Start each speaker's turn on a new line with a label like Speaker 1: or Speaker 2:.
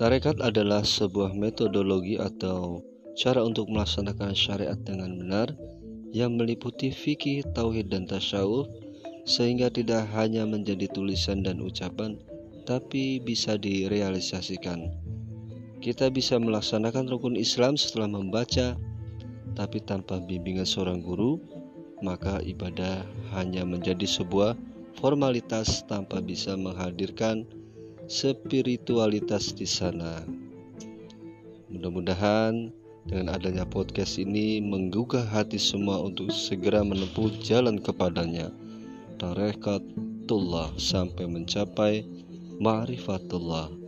Speaker 1: Tarekat adalah sebuah metodologi atau cara untuk melaksanakan syariat dengan benar yang meliputi fikih, tauhid, dan tasyawuf sehingga tidak hanya menjadi tulisan dan ucapan tapi bisa direalisasikan. Kita bisa melaksanakan rukun Islam setelah membaca tapi tanpa bimbingan seorang guru maka ibadah hanya menjadi sebuah formalitas tanpa bisa menghadirkan spiritualitas di sana. Mudah-mudahan dengan adanya podcast ini menggugah hati semua untuk segera menempuh jalan kepadanya. Tarekatullah sampai mencapai ma'rifatullah.